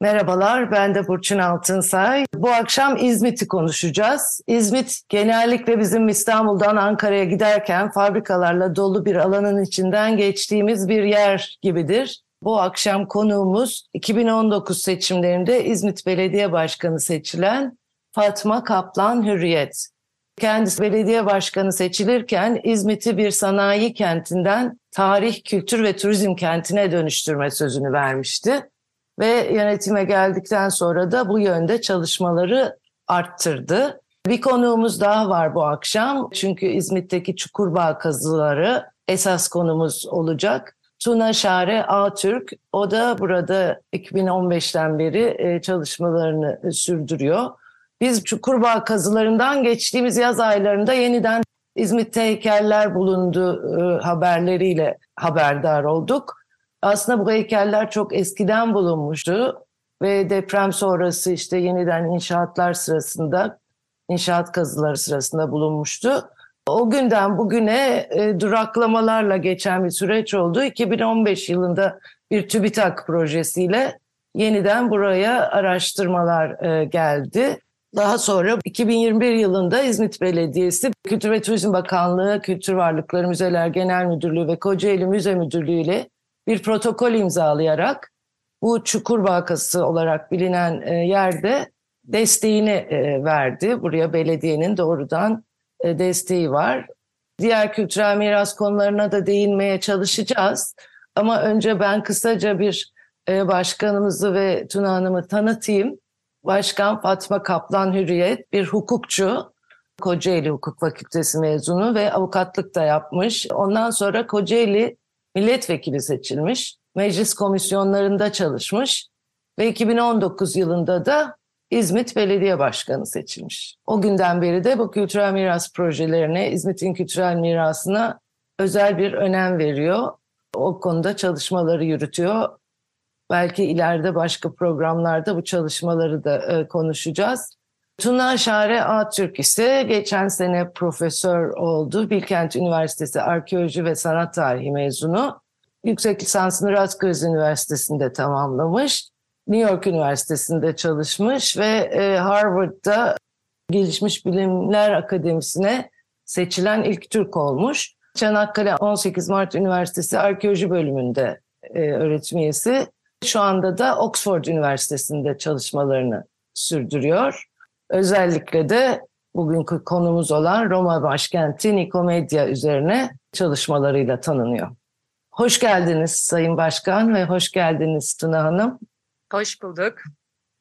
Merhabalar, ben de Burçin Altınsay. Bu akşam İzmit'i konuşacağız. İzmit genellikle bizim İstanbul'dan Ankara'ya giderken fabrikalarla dolu bir alanın içinden geçtiğimiz bir yer gibidir. Bu akşam konuğumuz 2019 seçimlerinde İzmit Belediye Başkanı seçilen Fatma Kaplan Hürriyet. Kendisi belediye başkanı seçilirken İzmit'i bir sanayi kentinden tarih, kültür ve turizm kentine dönüştürme sözünü vermişti ve yönetime geldikten sonra da bu yönde çalışmaları arttırdı. Bir konuğumuz daha var bu akşam çünkü İzmit'teki Çukurbağ kazıları esas konumuz olacak. Tuna Şare Atürk, o da burada 2015'ten beri e, çalışmalarını sürdürüyor. Biz Çukurbağ kazılarından geçtiğimiz yaz aylarında yeniden İzmit'te heykeller bulundu e, haberleriyle haberdar olduk. Aslında bu heykeller çok eskiden bulunmuştu ve deprem sonrası işte yeniden inşaatlar sırasında, inşaat kazıları sırasında bulunmuştu. O günden bugüne e, duraklamalarla geçen bir süreç oldu. 2015 yılında bir TÜBİTAK projesiyle yeniden buraya araştırmalar e, geldi. Daha sonra 2021 yılında İzmit Belediyesi Kültür ve Turizm Bakanlığı, Kültür Varlıkları Müzeler Genel Müdürlüğü ve Kocaeli Müze Müdürlüğü ile bir protokol imzalayarak bu Çukur Vakası olarak bilinen e, yerde desteğini e, verdi. Buraya belediyenin doğrudan e, desteği var. Diğer kültürel miras konularına da değinmeye çalışacağız. Ama önce ben kısaca bir başkanımızı ve Tuna Hanım'ı tanıtayım. Başkan Fatma Kaplan Hürriyet bir hukukçu. Kocaeli Hukuk Fakültesi mezunu ve avukatlık da yapmış. Ondan sonra Kocaeli milletvekili seçilmiş. Meclis komisyonlarında çalışmış ve 2019 yılında da İzmit Belediye Başkanı seçilmiş. O günden beri de bu kültürel miras projelerine, İzmit'in kültürel mirasına özel bir önem veriyor. O konuda çalışmaları yürütüyor. Belki ileride başka programlarda bu çalışmaları da e, konuşacağız. Tuna Şare Atürk ise geçen sene profesör oldu. Bilkent Üniversitesi Arkeoloji ve Sanat Tarihi mezunu. Yüksek lisansını Rutgers Üniversitesi'nde tamamlamış. New York Üniversitesi'nde çalışmış ve e, Harvard'da Gelişmiş Bilimler Akademisi'ne seçilen ilk Türk olmuş. Çanakkale 18 Mart Üniversitesi Arkeoloji Bölümünde e, öğretim üyesi. Şu anda da Oxford Üniversitesi'nde çalışmalarını sürdürüyor. Özellikle de bugünkü konumuz olan Roma başkenti Nikomedia üzerine çalışmalarıyla tanınıyor. Hoş geldiniz Sayın Başkan ve hoş geldiniz Tuna Hanım. Hoş bulduk.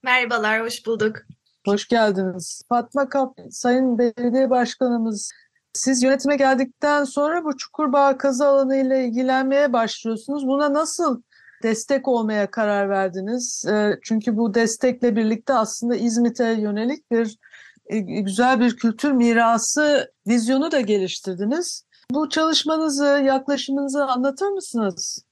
Merhabalar, hoş bulduk. Hoş geldiniz. Fatma Kap, Sayın Belediye Başkanımız, siz yönetime geldikten sonra bu Çukurbağ kazı alanı ile ilgilenmeye başlıyorsunuz. Buna nasıl destek olmaya karar verdiniz? Ee, çünkü bu destekle birlikte aslında İzmit'e yönelik bir e, güzel bir kültür mirası vizyonu da geliştirdiniz. Bu çalışmanızı, yaklaşımınızı anlatır mısınız?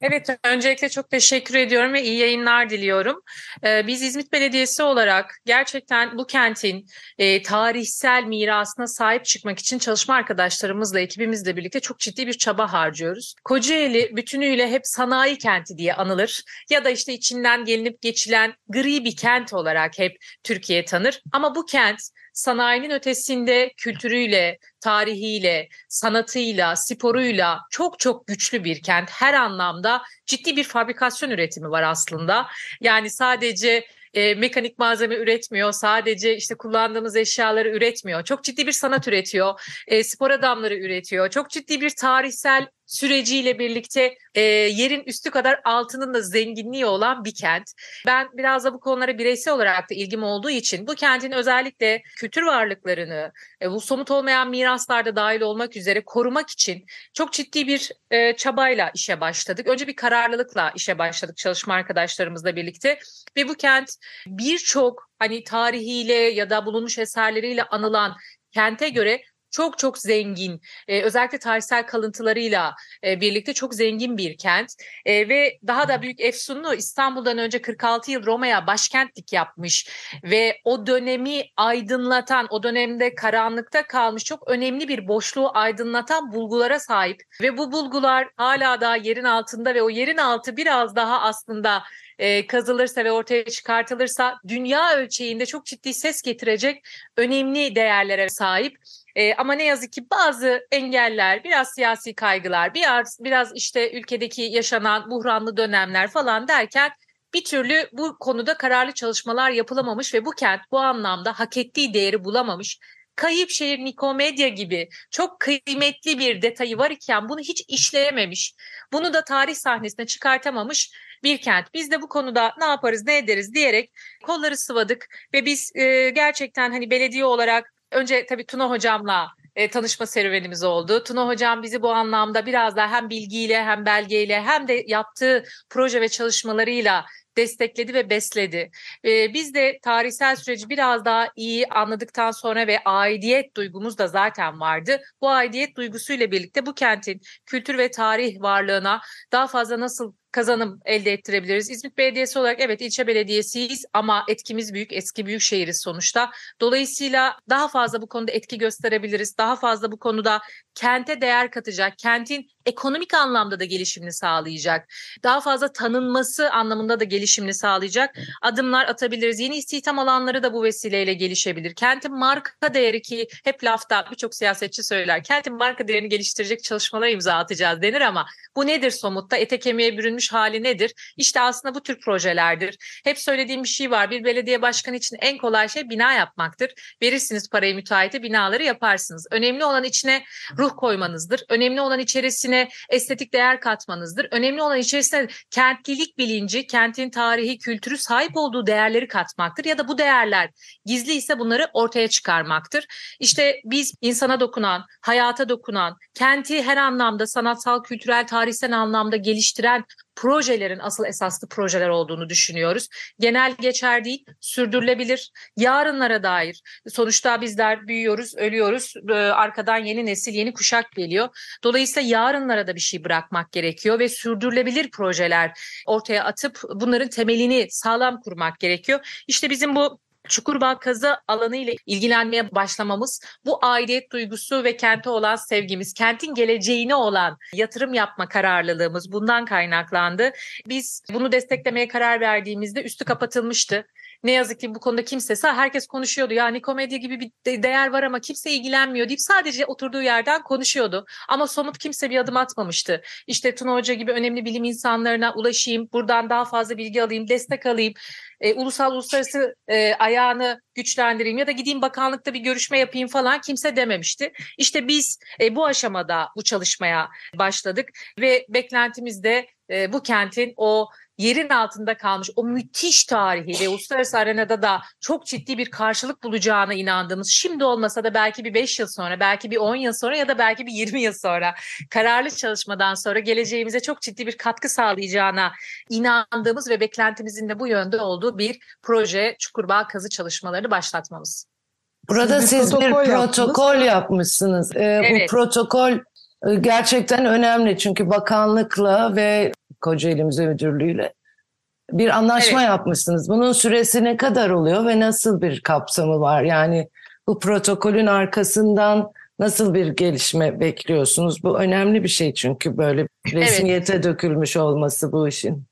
Evet, öncelikle çok teşekkür ediyorum ve iyi yayınlar diliyorum. Ee, biz İzmit Belediyesi olarak gerçekten bu kentin e, tarihsel mirasına sahip çıkmak için çalışma arkadaşlarımızla, ekibimizle birlikte çok ciddi bir çaba harcıyoruz. Kocaeli bütünüyle hep sanayi kenti diye anılır ya da işte içinden gelinip geçilen gri bir kent olarak hep Türkiye tanır. Ama bu kent sanayinin ötesinde kültürüyle, tarihiyle, sanatıyla, sporuyla çok çok güçlü bir kent. Her anlamda ciddi bir fabrikasyon üretimi var aslında. Yani sadece e, mekanik malzeme üretmiyor. Sadece işte kullandığımız eşyaları üretmiyor. Çok ciddi bir sanat üretiyor. E, spor adamları üretiyor. Çok ciddi bir tarihsel süreciyle birlikte e, yerin üstü kadar altının da zenginliği olan bir kent. Ben biraz da bu konulara bireysel olarak da ilgim olduğu için bu kentin özellikle kültür varlıklarını, e, bu somut olmayan miraslarda dahil olmak üzere korumak için çok ciddi bir e, çabayla işe başladık. Önce bir kararlılıkla işe başladık çalışma arkadaşlarımızla birlikte ve bu kent birçok hani tarihiyle ya da bulunmuş eserleriyle anılan kente göre çok çok zengin, e, özellikle tarihsel kalıntılarıyla e, birlikte çok zengin bir kent e, ve daha da büyük efsunlu İstanbul'dan önce 46 yıl Roma'ya başkentlik yapmış ve o dönemi aydınlatan, o dönemde karanlıkta kalmış çok önemli bir boşluğu aydınlatan bulgulara sahip ve bu bulgular hala daha yerin altında ve o yerin altı biraz daha aslında e, kazılırsa ve ortaya çıkartılırsa dünya ölçeğinde çok ciddi ses getirecek önemli değerlere sahip. E, ama ne yazık ki bazı engeller, biraz siyasi kaygılar, biraz biraz işte ülkedeki yaşanan buhranlı dönemler falan derken bir türlü bu konuda kararlı çalışmalar yapılamamış ve bu kent bu anlamda hak ettiği değeri bulamamış. Kayıp şehir Nikomedya gibi çok kıymetli bir detayı var iken bunu hiç işleyememiş. Bunu da tarih sahnesine çıkartamamış bir kent. Biz de bu konuda ne yaparız ne ederiz diyerek kolları sıvadık ve biz e, gerçekten hani belediye olarak önce tabii Tuna hocamla e, tanışma serüvenimiz oldu. Tuna hocam bizi bu anlamda biraz daha hem bilgiyle hem belgeyle hem de yaptığı proje ve çalışmalarıyla destekledi ve besledi. Ee, biz de tarihsel süreci biraz daha iyi anladıktan sonra ve aidiyet duygumuz da zaten vardı. Bu aidiyet duygusuyla birlikte bu kentin kültür ve tarih varlığına daha fazla nasıl kazanım elde ettirebiliriz. İzmit Belediyesi olarak evet ilçe belediyesiyiz ama etkimiz büyük, eski büyük şehiriz sonuçta. Dolayısıyla daha fazla bu konuda etki gösterebiliriz. Daha fazla bu konuda kente değer katacak, kentin ekonomik anlamda da gelişimini sağlayacak. Daha fazla tanınması anlamında da gelişimini sağlayacak adımlar atabiliriz. Yeni istihdam alanları da bu vesileyle gelişebilir. Kentin marka değeri ki hep lafta birçok siyasetçi söyler. Kentin marka değerini geliştirecek çalışmalara imza atacağız denir ama bu nedir somutta? Ete kemiğe bürünmüş hali nedir? İşte aslında bu tür projelerdir. Hep söylediğim bir şey var. Bir belediye başkanı için en kolay şey bina yapmaktır. Verirsiniz parayı müteahhite binaları yaparsınız. Önemli olan içine ruh koymanızdır. Önemli olan içerisine estetik değer katmanızdır. Önemli olan içerisine kentlilik bilinci, kentin tarihi, kültürü sahip olduğu değerleri katmaktır. Ya da bu değerler gizli ise bunları ortaya çıkarmaktır. İşte biz insana dokunan, hayata dokunan, kenti her anlamda sanatsal, kültürel, tarihsel anlamda geliştiren projelerin asıl esaslı projeler olduğunu düşünüyoruz. Genel geçer değil, sürdürülebilir, yarınlara dair. Sonuçta bizler büyüyoruz, ölüyoruz. Ee, arkadan yeni nesil, yeni kuşak geliyor. Dolayısıyla yarınlara da bir şey bırakmak gerekiyor ve sürdürülebilir projeler ortaya atıp bunların temelini sağlam kurmak gerekiyor. İşte bizim bu Çukurbağ kazı alanı ile ilgilenmeye başlamamız bu aidiyet duygusu ve kente olan sevgimiz, kentin geleceğine olan yatırım yapma kararlılığımız bundan kaynaklandı. Biz bunu desteklemeye karar verdiğimizde üstü kapatılmıştı. Ne yazık ki bu konuda kimse, herkes konuşuyordu. Yani komedi gibi bir değer var ama kimse ilgilenmiyor deyip sadece oturduğu yerden konuşuyordu. Ama somut kimse bir adım atmamıştı. İşte Tuna Hoca gibi önemli bilim insanlarına ulaşayım, buradan daha fazla bilgi alayım, destek alayım e, ulusal uluslararası e, ayağını güçlendireyim ya da gideyim bakanlıkta bir görüşme yapayım falan kimse dememişti. İşte biz e, bu aşamada bu çalışmaya başladık ve beklentimiz de e, bu kentin o yerin altında kalmış o müthiş tarihi ve uluslararası arenada da çok ciddi bir karşılık bulacağına inandığımız şimdi olmasa da belki bir 5 yıl sonra belki bir 10 yıl sonra ya da belki bir 20 yıl sonra kararlı çalışmadan sonra geleceğimize çok ciddi bir katkı sağlayacağına inandığımız ve beklentimizin de bu yönde olduğu bir proje Çukurbağ kazı çalışmalarını başlatmamız. Burada siz, siz bir protokol, protokol yapmışsınız. Ee, evet. Bu protokol gerçekten önemli çünkü bakanlıkla ve Kocaeli Müze Müdürlüğü'yle bir anlaşma evet. yapmışsınız. Bunun süresi ne kadar oluyor ve nasıl bir kapsamı var? Yani bu protokolün arkasından nasıl bir gelişme bekliyorsunuz? Bu önemli bir şey çünkü böyle resmiyete evet. dökülmüş olması bu işin.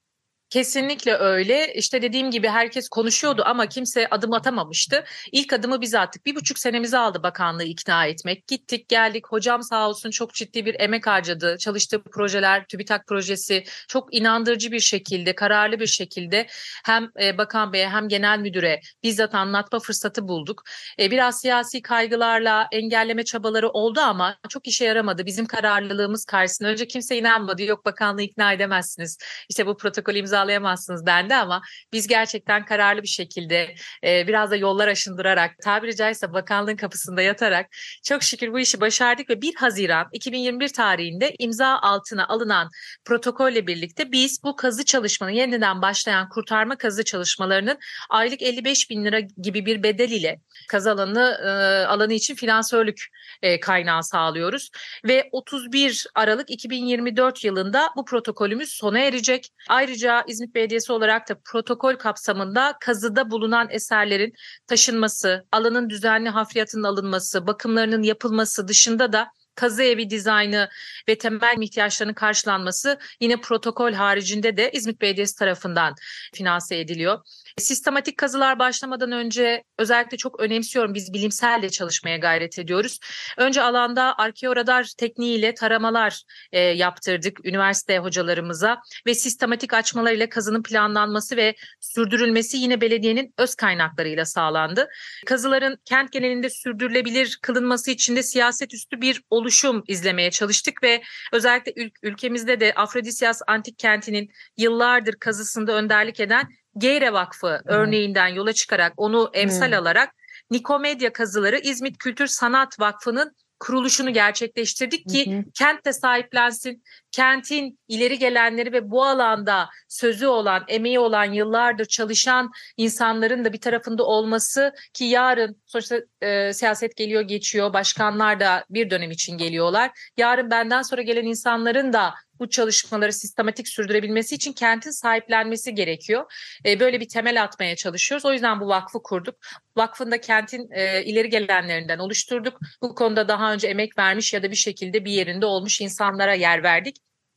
Kesinlikle öyle. İşte dediğim gibi herkes konuşuyordu ama kimse adım atamamıştı. İlk adımı biz attık. Bir buçuk senemizi aldı bakanlığı ikna etmek. Gittik geldik. Hocam sağ olsun çok ciddi bir emek harcadı. Çalıştığı projeler, TÜBİTAK projesi çok inandırıcı bir şekilde, kararlı bir şekilde hem e, bakan beye hem genel müdüre bizzat anlatma fırsatı bulduk. E, biraz siyasi kaygılarla engelleme çabaları oldu ama çok işe yaramadı. Bizim kararlılığımız karşısında önce kimse inanmadı. Yok bakanlığı ikna edemezsiniz. İşte bu protokol imza yağlayamazsınız bende ama biz gerçekten kararlı bir şekilde e, biraz da yollar aşındırarak tabiri caizse bakanlığın kapısında yatarak çok şükür bu işi başardık ve 1 Haziran 2021 tarihinde imza altına alınan protokolle birlikte biz bu kazı çalışmanın yeniden başlayan kurtarma kazı çalışmalarının aylık 55 bin lira gibi bir bedel ile kazı alanı, e, alanı için finansörlük e, kaynağı sağlıyoruz ve 31 Aralık 2024 yılında bu protokolümüz sona erecek. Ayrıca İzmit Belediyesi olarak da protokol kapsamında kazıda bulunan eserlerin taşınması, alanın düzenli hafriyatının alınması, bakımlarının yapılması dışında da kazı evi dizaynı ve temel ihtiyaçlarının karşılanması yine protokol haricinde de İzmit Belediyesi tarafından finanse ediliyor. Sistematik kazılar başlamadan önce özellikle çok önemsiyorum biz bilimselle çalışmaya gayret ediyoruz. Önce alanda arkeoradar tekniğiyle taramalar e, yaptırdık üniversite hocalarımıza ve sistematik açmalarıyla kazının planlanması ve sürdürülmesi yine belediyenin öz kaynaklarıyla sağlandı. Kazıların kent genelinde sürdürülebilir kılınması için de siyaset üstü bir oluşum izlemeye çalıştık ve özellikle ül- ülkemizde de Afrodisyas Antik Kenti'nin yıllardır kazısında önderlik eden Geyre Vakfı örneğinden yola çıkarak onu emsal Hmm. alarak Nikomedya kazıları İzmit Kültür Sanat Vakfı'nın kuruluşunu gerçekleştirdik ki Hı hı. kent de sahiplensin. Kentin ileri gelenleri ve bu alanda sözü olan, emeği olan, yıllardır çalışan insanların da bir tarafında olması ki yarın sonuçta e, siyaset geliyor geçiyor, başkanlar da bir dönem için geliyorlar. Yarın benden sonra gelen insanların da bu çalışmaları sistematik sürdürebilmesi için kentin sahiplenmesi gerekiyor. E, böyle bir temel atmaya çalışıyoruz. O yüzden bu vakfı kurduk. Vakfın da kentin e, ileri gelenlerinden oluşturduk. Bu konuda daha önce emek vermiş ya da bir şekilde bir yerinde olmuş insanlara yer verdik.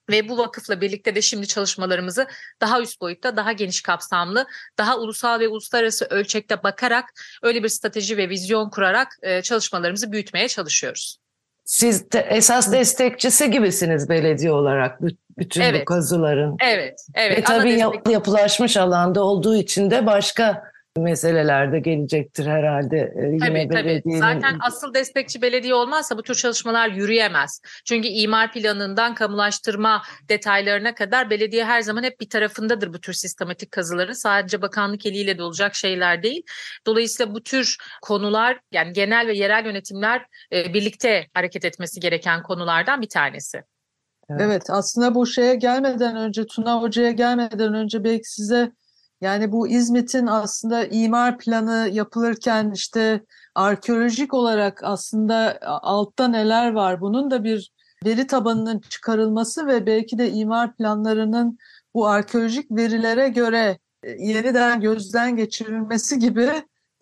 Ve bu vakıfla birlikte de şimdi çalışmalarımızı daha üst boyutta, daha geniş kapsamlı, daha ulusal ve uluslararası ölçekte bakarak öyle bir strateji ve vizyon kurarak e, çalışmalarımızı büyütmeye çalışıyoruz. Siz de esas destekçisi gibisiniz belediye olarak bü- bütün bu Evet. kazıların. Evet, evet. Ve tabii yap- yapılaşmış alanda olduğu için de başka meseleler de gelecektir herhalde. e, Yine Tabii tabii. Zaten asıl destekçi belediye olmazsa bu tür çalışmalar yürüyemez. Çünkü imar planından kamulaştırma detaylarına kadar belediye her zaman hep bir tarafındadır bu tür sistematik kazıların. Sadece bakanlık eliyle de olacak şeyler değil. Dolayısıyla bu tür konular yani genel ve yerel yönetimler e, birlikte hareket etmesi gereken konulardan bir tanesi. Evet aslında bu şeye gelmeden önce Tuna Hoca'ya gelmeden önce belki size yani bu İzmit'in aslında imar planı yapılırken işte arkeolojik olarak aslında altta neler var bunun da bir veri tabanının çıkarılması ve belki de imar planlarının bu arkeolojik verilere göre e, yeniden gözden geçirilmesi gibi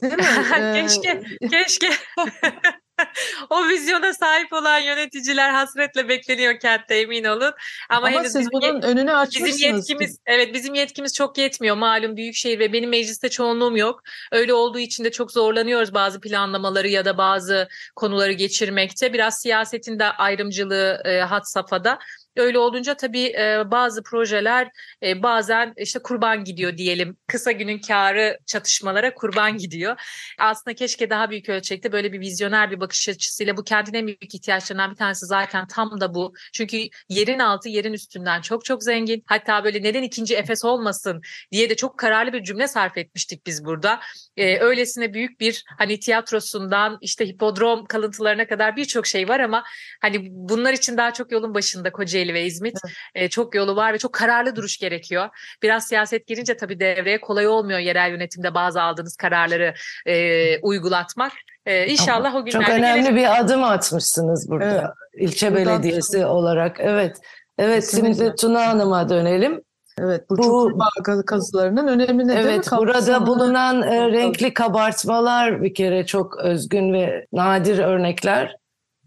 değil mi? Keşke, keşke. o vizyona sahip olan yöneticiler hasretle bekleniyor kentte emin olun. Ama, Ama henüz siz bunun önünü açmışsınız. Bizim yetkimiz evet bizim yetkimiz çok yetmiyor malum büyükşehir ve benim mecliste çoğunluğum yok. Öyle olduğu için de çok zorlanıyoruz bazı planlamaları ya da bazı konuları geçirmekte. Biraz siyasetin de ayrımcılığı e, had safhada. Öyle olunca tabii e, bazı projeler e, bazen işte kurban gidiyor diyelim. Kısa günün karı çatışmalara kurban gidiyor. Aslında keşke daha büyük ölçekte böyle bir vizyoner bir bakış açısıyla bu kentin en büyük ihtiyaçlarından bir tanesi zaten tam da bu. Çünkü yerin altı yerin üstünden çok çok zengin. Hatta böyle neden ikinci Efes olmasın diye de çok kararlı bir cümle sarf etmiştik biz burada. Ee, öylesine büyük bir hani tiyatrosundan işte hipodrom kalıntılarına kadar birçok şey var ama hani bunlar için daha çok yolun başında Kocaeli ve İzmit. Ee, çok yolu var ve çok kararlı duruş gerekiyor. Biraz siyaset girince tabii devreye kolay olmuyor yerel yönetimde bazı aldığınız kararları e, uygulatmak. Ee, inşallah o günlerde Çok önemli gelecek. bir adım atmışsınız burada. Evet. İlçe Buradan belediyesi olarak. Evet. Evet Kesinlikle. şimdi Tuna Hanım'a dönelim. Evet bu, Bu- çukurbağa kazılarının önemi ne değil mi? Evet burada bulunan e, renkli kabartmalar bir kere çok özgün ve nadir örnekler.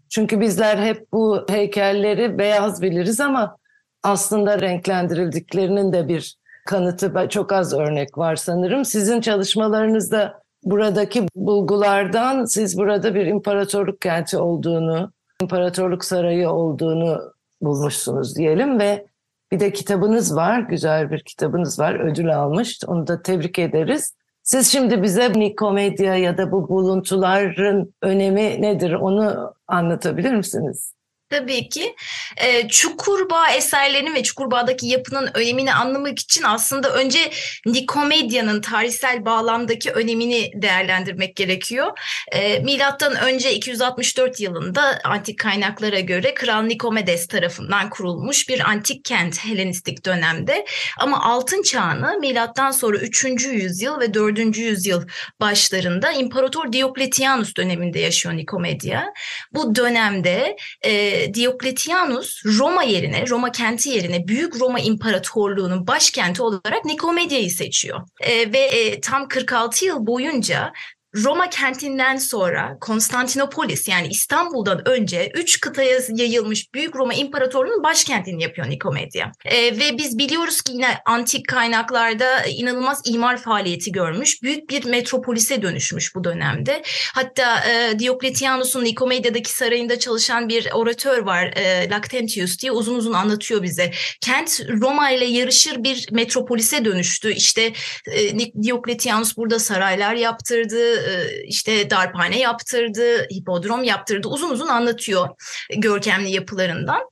Çünkü bizler hep bu heykelleri beyaz biliriz ama aslında renklendirildiklerinin de bir kanıtı çok az örnek var sanırım. Sizin çalışmalarınızda buradaki bulgulardan siz burada bir imparatorluk kenti olduğunu, imparatorluk sarayı olduğunu bulmuşsunuz diyelim ve bir de kitabınız var, güzel bir kitabınız var, ödül almış. Onu da tebrik ederiz. Siz şimdi bize Nikomedya ya da bu buluntuların önemi nedir onu anlatabilir misiniz? Tabii ki. E, Çukurbağ eserlerinin ve Çukurbağ'daki yapının önemini anlamak için aslında önce Nikomedia'nın tarihsel bağlamdaki önemini değerlendirmek gerekiyor. E, milattan önce 264 yılında antik kaynaklara göre Kral Nikomedes tarafından kurulmuş bir antik kent Helenistik dönemde. Ama altın çağını milattan sonra 3. yüzyıl ve 4. yüzyıl başlarında İmparator Diokletianus döneminde yaşıyor Nikomedia. Bu dönemde e, Diokletianus Roma yerine, Roma kenti yerine Büyük Roma İmparatorluğu'nun başkenti olarak Nikomedia'yı seçiyor. E, ve e, tam 46 yıl boyunca Roma kentinden sonra Konstantinopolis yani İstanbul'dan önce üç kıtaya yayılmış Büyük Roma İmparatorluğu'nun başkentini yapıyor Nikomedia. E, ve biz biliyoruz ki yine antik kaynaklarda inanılmaz imar faaliyeti görmüş. Büyük bir metropolise dönüşmüş bu dönemde. Hatta e, Diokletianus'un Nikomedia'daki sarayında çalışan bir oratör var e, Lactantius diye uzun uzun anlatıyor bize. Kent Roma ile yarışır bir metropolise dönüştü. İşte e, Diokletianus burada saraylar yaptırdı işte darphane yaptırdı, hipodrom yaptırdı uzun uzun anlatıyor görkemli yapılarından.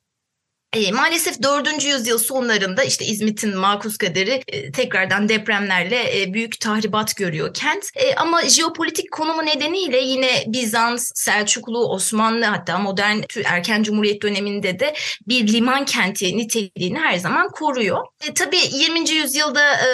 E, maalesef 4. yüzyıl sonlarında işte İzmit'in makus kaderi e, tekrardan depremlerle e, büyük tahribat görüyor kent. E, ama jeopolitik konumu nedeniyle yine Bizans, Selçuklu, Osmanlı hatta modern erken cumhuriyet döneminde de bir liman kenti niteliğini her zaman koruyor. E, tabii 20. yüzyılda e,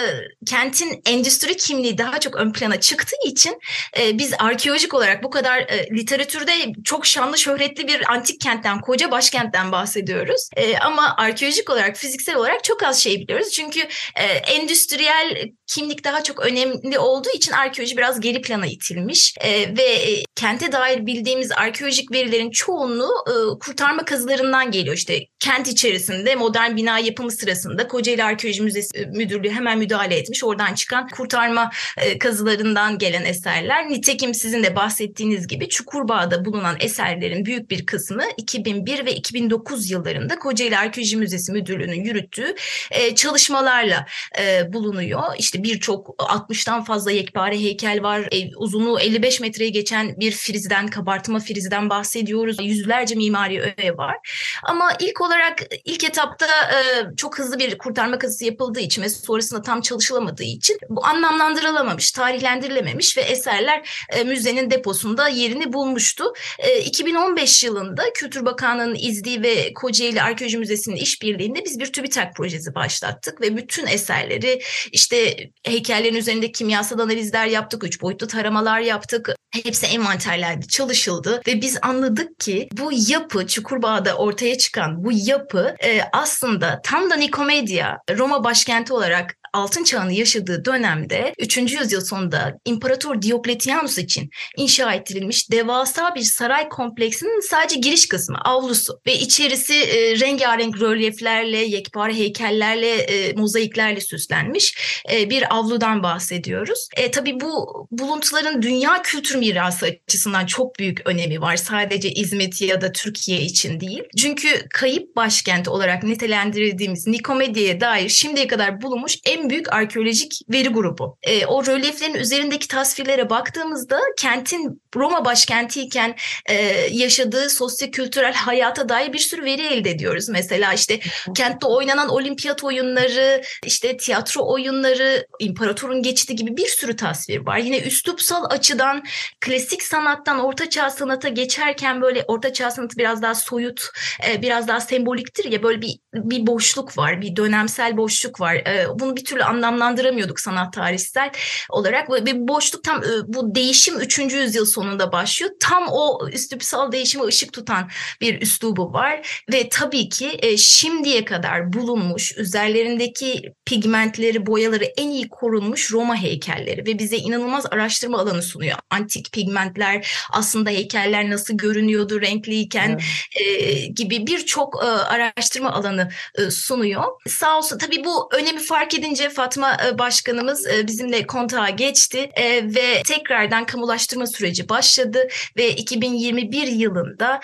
kentin endüstri kimliği daha çok ön plana çıktığı için e, biz arkeolojik olarak bu kadar e, literatürde çok şanlı şöhretli bir antik kentten, koca başkentten bahsediyoruz. E, ama arkeolojik olarak, fiziksel olarak çok az şey biliyoruz. Çünkü e, endüstriyel kimlik daha çok önemli olduğu için arkeoloji biraz geri plana itilmiş. E, ve e, kente dair bildiğimiz arkeolojik verilerin çoğunluğu e, kurtarma kazılarından geliyor. İşte kent içerisinde modern bina yapımı sırasında Kocaeli Arkeoloji Müzesi e, Müdürlüğü hemen müdahale etmiş. Oradan çıkan kurtarma e, kazılarından gelen eserler. Nitekim sizin de bahsettiğiniz gibi Çukurbağ'da bulunan eserlerin büyük bir kısmı 2001 ve 2009 yıllarında Kocaeli Kocaeli Arkeoloji Müzesi Müdürlüğü'nün yürüttüğü e, çalışmalarla e, bulunuyor. İşte birçok 60'tan fazla yekpare heykel var. E, uzunluğu 55 metreyi geçen bir frizden, kabartma frizden bahsediyoruz. Yüzlerce mimari öğe var. Ama ilk olarak ilk etapta e, çok hızlı bir kurtarma kazısı yapıldığı için ve sonrasında tam çalışılamadığı için bu anlamlandırılamamış, tarihlendirilememiş ve eserler müzenin deposunda yerini bulmuştu. E, 2015 yılında Kültür Bakanlığı'nın izdiği ve Kocaeli Arkeoloji Arkeoloji Müzesi'nin işbirliğinde biz bir TÜBİTAK projesi başlattık ve bütün eserleri işte heykellerin üzerinde kimyasal analizler yaptık, üç boyutlu taramalar yaptık. Hepsi envanterlerde çalışıldı ve biz anladık ki bu yapı Çukurbağa'da ortaya çıkan bu yapı e, aslında tam da Nikomedia Roma başkenti olarak altın çağını yaşadığı dönemde 3. yüzyıl sonunda İmparator Diokletianus için inşa ettirilmiş devasa bir saray kompleksinin sadece giriş kısmı, avlusu ve içerisi e, rengarenk rölyeflerle, yekpare heykellerle, e, mozaiklerle süslenmiş e, bir avludan bahsediyoruz. E, tabii bu buluntuların dünya kültür mirası açısından çok büyük önemi var. Sadece İzmit ya da Türkiye için değil. Çünkü kayıp başkent olarak nitelendirildiğimiz Nikomedia'ya dair şimdiye kadar bulunmuş en büyük arkeolojik veri grubu. E, o rölyeflerin üzerindeki tasvirlere baktığımızda kentin Roma başkentiyken e, yaşadığı sosyo-kültürel hayata dair bir sürü veri elde ediyoruz. Mesela işte kentte oynanan olimpiyat oyunları, işte tiyatro oyunları, imparatorun geçti gibi bir sürü tasvir var. Yine üslupsal açıdan klasik sanattan ortaçağ sanata geçerken böyle ortaçağ sanatı biraz daha soyut, e, biraz daha semboliktir ya böyle bir bir boşluk var, bir dönemsel boşluk var. E, bunu bir türlü anlamlandıramıyorduk sanat tarihsel olarak ve boşluk tam e, bu değişim 3. yüzyıl sonunda başlıyor. Tam o üslupsal değişime ışık tutan bir üslubu var ve tabii ki e, şimdiye kadar bulunmuş üzerlerindeki pigmentleri, boyaları en iyi korunmuş Roma heykelleri ve bize inanılmaz araştırma alanı sunuyor. Antik pigmentler, aslında heykeller nasıl görünüyordu renkliyken evet. e, gibi birçok e, araştırma alanı e, sunuyor. Sağ olsun tabii bu önemi fark edince önce Fatma e, Başkanımız e, bizimle kontağa geçti e, ve tekrardan kamulaştırma süreci başladı ve 2021 yılında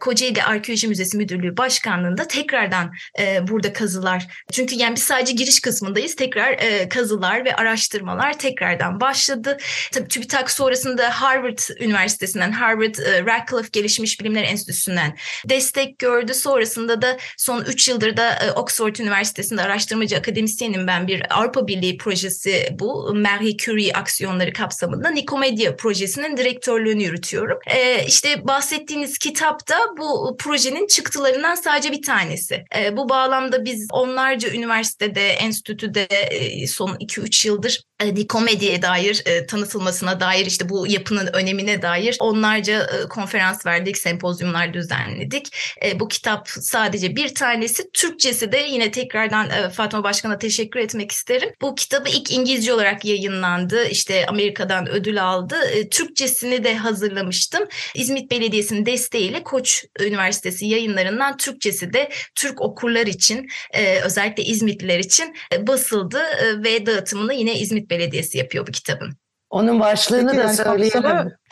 Kocaeli Arkeoloji Müzesi Müdürlüğü Başkanlığı'nda tekrardan burada kazılar. Çünkü yani biz sadece giriş kısmındayız. Tekrar kazılar ve araştırmalar tekrardan başladı. Tabii TÜBİTAK sonrasında Harvard Üniversitesi'nden, Harvard Radcliffe Gelişmiş Bilimler Enstitüsü'nden destek gördü. Sonrasında da son 3 yıldır da Oxford Üniversitesi'nde araştırmacı akademisyenim ben. Bir Avrupa Birliği projesi bu. Marie Curie aksiyonları kapsamında Nikomedia projesinin direktörlüğünü yürütüyorum. Ee, işte bahsettiğiniz kitapta bu projenin çıktılarından sadece bir tanesi. Ee, bu bağlamda biz onlarca üniversitede, enstitüde e, son 2-3 yıldır e, Nikomedia'ya dair e, tanıtılmasına dair işte bu yapının önemine dair onlarca e, konferans verdik, sempozyumlar düzenledik. E, bu kitap sadece bir tanesi. Türkçesi de yine tekrardan e, Fatma Başkan'a teşekkür etmek isterim. Bu kitabı ilk İngilizce olarak yayınlandı. İşte Amerika'dan ödül aldı. E, Türkçesini de hazırlamıştım. İzmit Belediyesi'nin desteğiyle Koç Üniversitesi yayınlarından Türkçesi de Türk okurlar için e, özellikle İzmitliler için e, basıldı e, ve dağıtımını yine İzmit Belediyesi yapıyor bu kitabın. Onun başlığını Peki, da söyleyelim.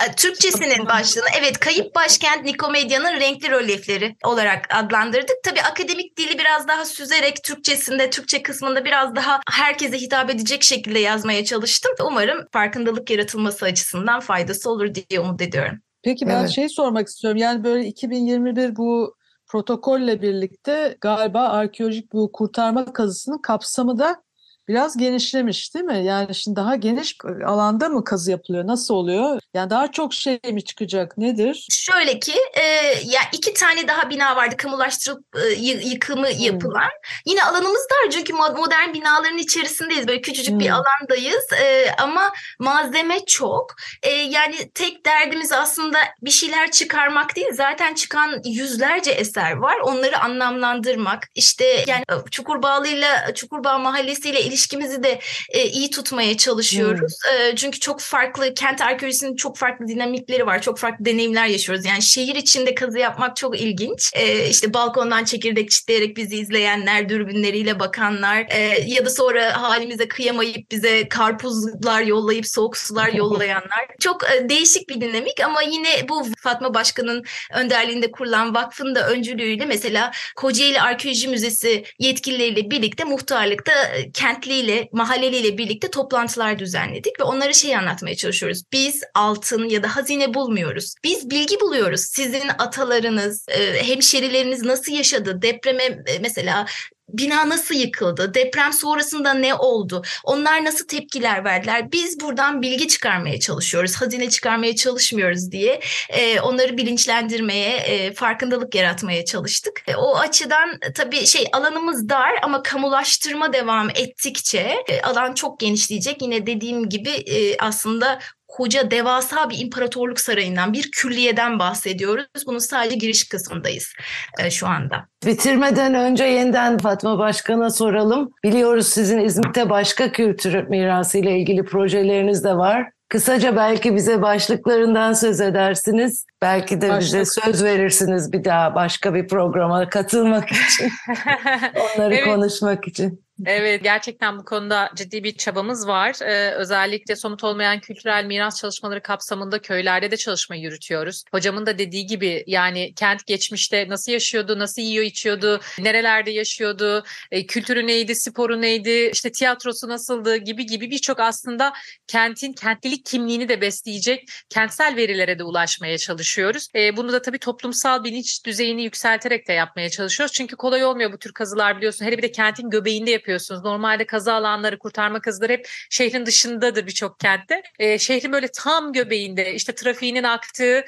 E, Türkçesinin başlığını evet Kayıp Başkent Nikomedya'nın renkli rölyefleri olarak adlandırdık. Tabii akademik dili biraz daha süzerek Türkçesinde, Türkçe kısmında biraz daha herkese hitap edecek şekilde yazmaya çalıştım. Umarım farkındalık yaratılması açısından faydası olur diye umut ediyorum. Peki ben evet. şey sormak istiyorum. Yani böyle 2021 bu protokolle birlikte galiba arkeolojik bu kurtarma kazısının kapsamı da biraz genişlemiş değil mi? Yani şimdi daha geniş alanda mı kazı yapılıyor? Nasıl oluyor? Yani daha çok şey mi çıkacak? Nedir? Şöyle ki e, ya iki tane daha bina vardı kamulaştırıp e, yıkımı hmm. yapılan. Yine alanımız dar çünkü modern binaların içerisindeyiz. Böyle küçücük hmm. bir alandayız e, ama malzeme çok. E, yani tek derdimiz aslında bir şeyler çıkarmak değil. Zaten çıkan yüzlerce eser var. Onları anlamlandırmak. İşte yani Çukurbağlı'yla Çukurbağ Mahallesi ile ilişkimizi de e, iyi tutmaya çalışıyoruz. E, çünkü çok farklı kent arkeolojisinin çok farklı dinamikleri var. Çok farklı deneyimler yaşıyoruz. Yani şehir içinde kazı yapmak çok ilginç. E, işte balkondan çekirdek çitleyerek bizi izleyenler, dürbünleriyle bakanlar e, ya da sonra halimize kıyamayıp bize karpuzlar yollayıp soğuk sular yollayanlar. çok e, değişik bir dinamik ama yine bu Fatma Başkan'ın önderliğinde kurulan vakfın da öncülüğüyle mesela Kocaeli Arkeoloji Müzesi yetkilileriyle birlikte muhtarlıkta e, kent kentliyle, mahalleliyle birlikte toplantılar düzenledik ve onlara şey anlatmaya çalışıyoruz. Biz altın ya da hazine bulmuyoruz. Biz bilgi buluyoruz. Sizin atalarınız, e, hemşerileriniz nasıl yaşadı? Depreme e, mesela bina nasıl yıkıldı, deprem sonrasında ne oldu, onlar nasıl tepkiler verdiler. Biz buradan bilgi çıkarmaya çalışıyoruz, hazine çıkarmaya çalışmıyoruz diye e, onları bilinçlendirmeye, e, farkındalık yaratmaya çalıştık. E, o açıdan tabii şey alanımız dar ama kamulaştırma devam ettikçe e, alan çok genişleyecek. Yine dediğim gibi e, aslında koca devasa bir imparatorluk sarayından, bir külliyeden bahsediyoruz. Bunun sadece giriş kısmındayız e, şu anda. Bitirmeden önce yeniden Fatma Başkan'a soralım. Biliyoruz sizin İzmit'te başka kültür mirası ile ilgili projeleriniz de var. Kısaca belki bize başlıklarından söz edersiniz. Belki de Başlık. bize söz verirsiniz bir daha başka bir programa katılmak için. Onları evet. konuşmak için. Evet gerçekten bu konuda ciddi bir çabamız var. Ee, özellikle somut olmayan kültürel miras çalışmaları kapsamında köylerde de çalışma yürütüyoruz. Hocamın da dediği gibi yani kent geçmişte nasıl yaşıyordu, nasıl yiyor içiyordu, nerelerde yaşıyordu, e, kültürü neydi, sporu neydi, işte tiyatrosu nasıldı gibi gibi birçok aslında kentin kentlilik kimliğini de besleyecek kentsel verilere de ulaşmaya çalışıyoruz. E, bunu da tabii toplumsal bilinç düzeyini yükselterek de yapmaya çalışıyoruz. Çünkü kolay olmuyor bu tür kazılar biliyorsun. Hele bir de kentin göbeğinde yapıyorsunuz. Normalde kaza alanları, kurtarma kazıları hep şehrin dışındadır birçok kentte. E, şehrin böyle tam göbeğinde işte trafiğinin aktığı,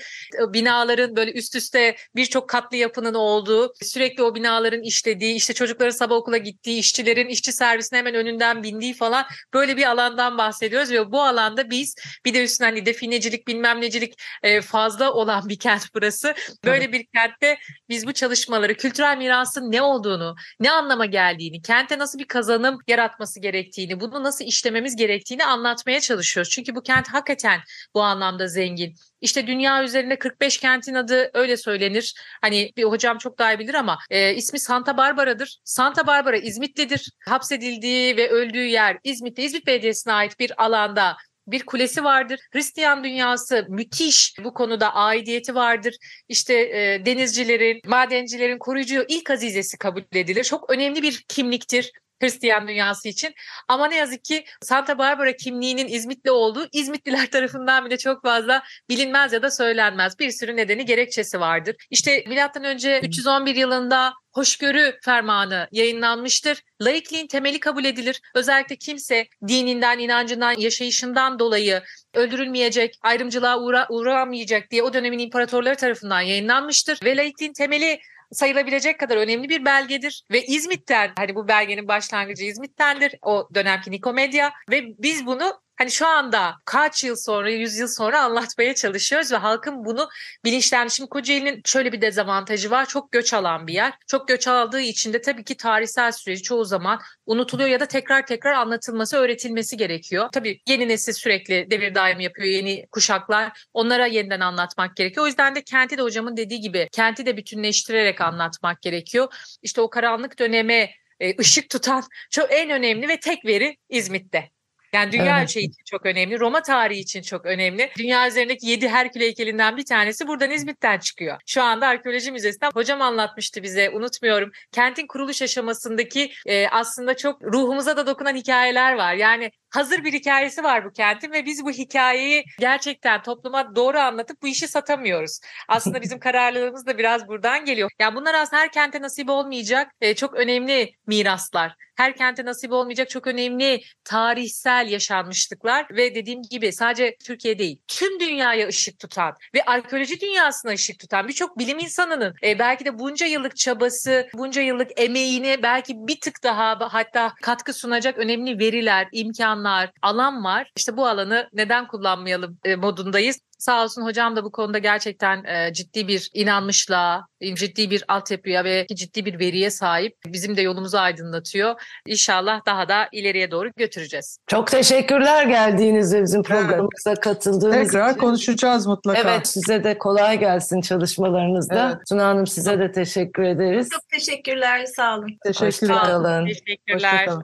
binaların böyle üst üste birçok katlı yapının olduğu, sürekli o binaların işlediği, işte çocukların sabah okula gittiği, işçilerin işçi servisine hemen önünden bindiği falan böyle bir alandan bahsediyoruz ve bu alanda biz bir de üstüne hani definecilik bilmem necilik e, fazla olan bir kent burası. Böyle bir kentte biz bu çalışmaları kültürel mirasın ne olduğunu, ne anlama geldiğini, kente nasıl bir bir kazanım yaratması gerektiğini, bunu nasıl işlememiz gerektiğini anlatmaya çalışıyoruz. Çünkü bu kent hakikaten bu anlamda zengin. İşte dünya üzerinde 45 kentin adı öyle söylenir. Hani bir hocam çok daha iyi bilir ama e, ismi Santa Barbara'dır. Santa Barbara İzmitlidir. Hapsedildiği ve öldüğü yer İzmit'te İzmit Belediyesi'ne ait bir alanda bir kulesi vardır. Hristiyan dünyası müthiş bu konuda aidiyeti vardır. İşte e, denizcilerin, madencilerin koruyucu ilk azizesi kabul edilir. Çok önemli bir kimliktir. Hristiyan dünyası için. Ama ne yazık ki Santa Barbara kimliğinin İzmitli olduğu İzmitliler tarafından bile çok fazla bilinmez ya da söylenmez. Bir sürü nedeni gerekçesi vardır. İşte milattan önce 311 yılında hoşgörü fermanı yayınlanmıştır. Laikliğin temeli kabul edilir. Özellikle kimse dininden, inancından, yaşayışından dolayı öldürülmeyecek, ayrımcılığa uğra uğramayacak diye o dönemin imparatorları tarafından yayınlanmıştır. Ve laikliğin temeli sayılabilecek kadar önemli bir belgedir ve İzmit'ten hani bu belgenin başlangıcı İzmit'tendir o dönemki Nikomedya ve biz bunu hani şu anda kaç yıl sonra, yüz yıl sonra anlatmaya çalışıyoruz ve halkın bunu bilinçlendi. Şimdi Kocaeli'nin şöyle bir dezavantajı var. Çok göç alan bir yer. Çok göç aldığı için de tabii ki tarihsel süreci çoğu zaman unutuluyor ya da tekrar tekrar anlatılması, öğretilmesi gerekiyor. Tabii yeni nesil sürekli devir daim yapıyor, yeni kuşaklar. Onlara yeniden anlatmak gerekiyor. O yüzden de kenti de hocamın dediği gibi kenti de bütünleştirerek anlatmak gerekiyor. İşte o karanlık döneme e, ışık tutan çok en önemli ve tek veri İzmit'te. Yani dünya Evet. ölçeği için çok önemli. Roma tarihi için çok önemli. Dünya üzerindeki 7 Herkül heykelinden bir tanesi buradan İzmit'ten çıkıyor. Şu anda Arkeoloji Müzesi'nden hocam anlatmıştı bize unutmuyorum. Kentin kuruluş aşamasındaki e, aslında çok ruhumuza da dokunan hikayeler var. Yani hazır bir hikayesi var bu kentin ve biz bu hikayeyi gerçekten topluma doğru anlatıp bu işi satamıyoruz. Aslında bizim kararlılığımız da biraz buradan geliyor. Yani bunlar aslında her kente nasip olmayacak e, çok önemli miraslar. Her kente nasip olmayacak çok önemli tarihsel yaşanmışlıklar ve dediğim gibi sadece Türkiye değil tüm dünyaya ışık tutan ve arkeoloji dünyasına ışık tutan birçok bilim insanının e, belki de bunca yıllık çabası, bunca yıllık emeğini belki bir tık daha hatta katkı sunacak önemli veriler, imkanlar, alan var. İşte bu alanı neden kullanmayalım e, modundayız. Sağ olsun hocam da bu konuda gerçekten e, ciddi bir inanmışlığa, ciddi bir altyapıya ve ciddi bir veriye sahip. Bizim de yolumuzu aydınlatıyor. İnşallah daha da ileriye doğru götüreceğiz. Çok teşekkürler geldiğiniz ve bizim programımıza katıldığınız Tekrar için. konuşacağız mutlaka. Evet size de kolay gelsin çalışmalarınızda. Evet. Tuna Hanım size de teşekkür ederiz. Çok teşekkürler, sağ olun. Teşekkürler. Hoşçakalın. Teşekkürler. Hoşçakalın.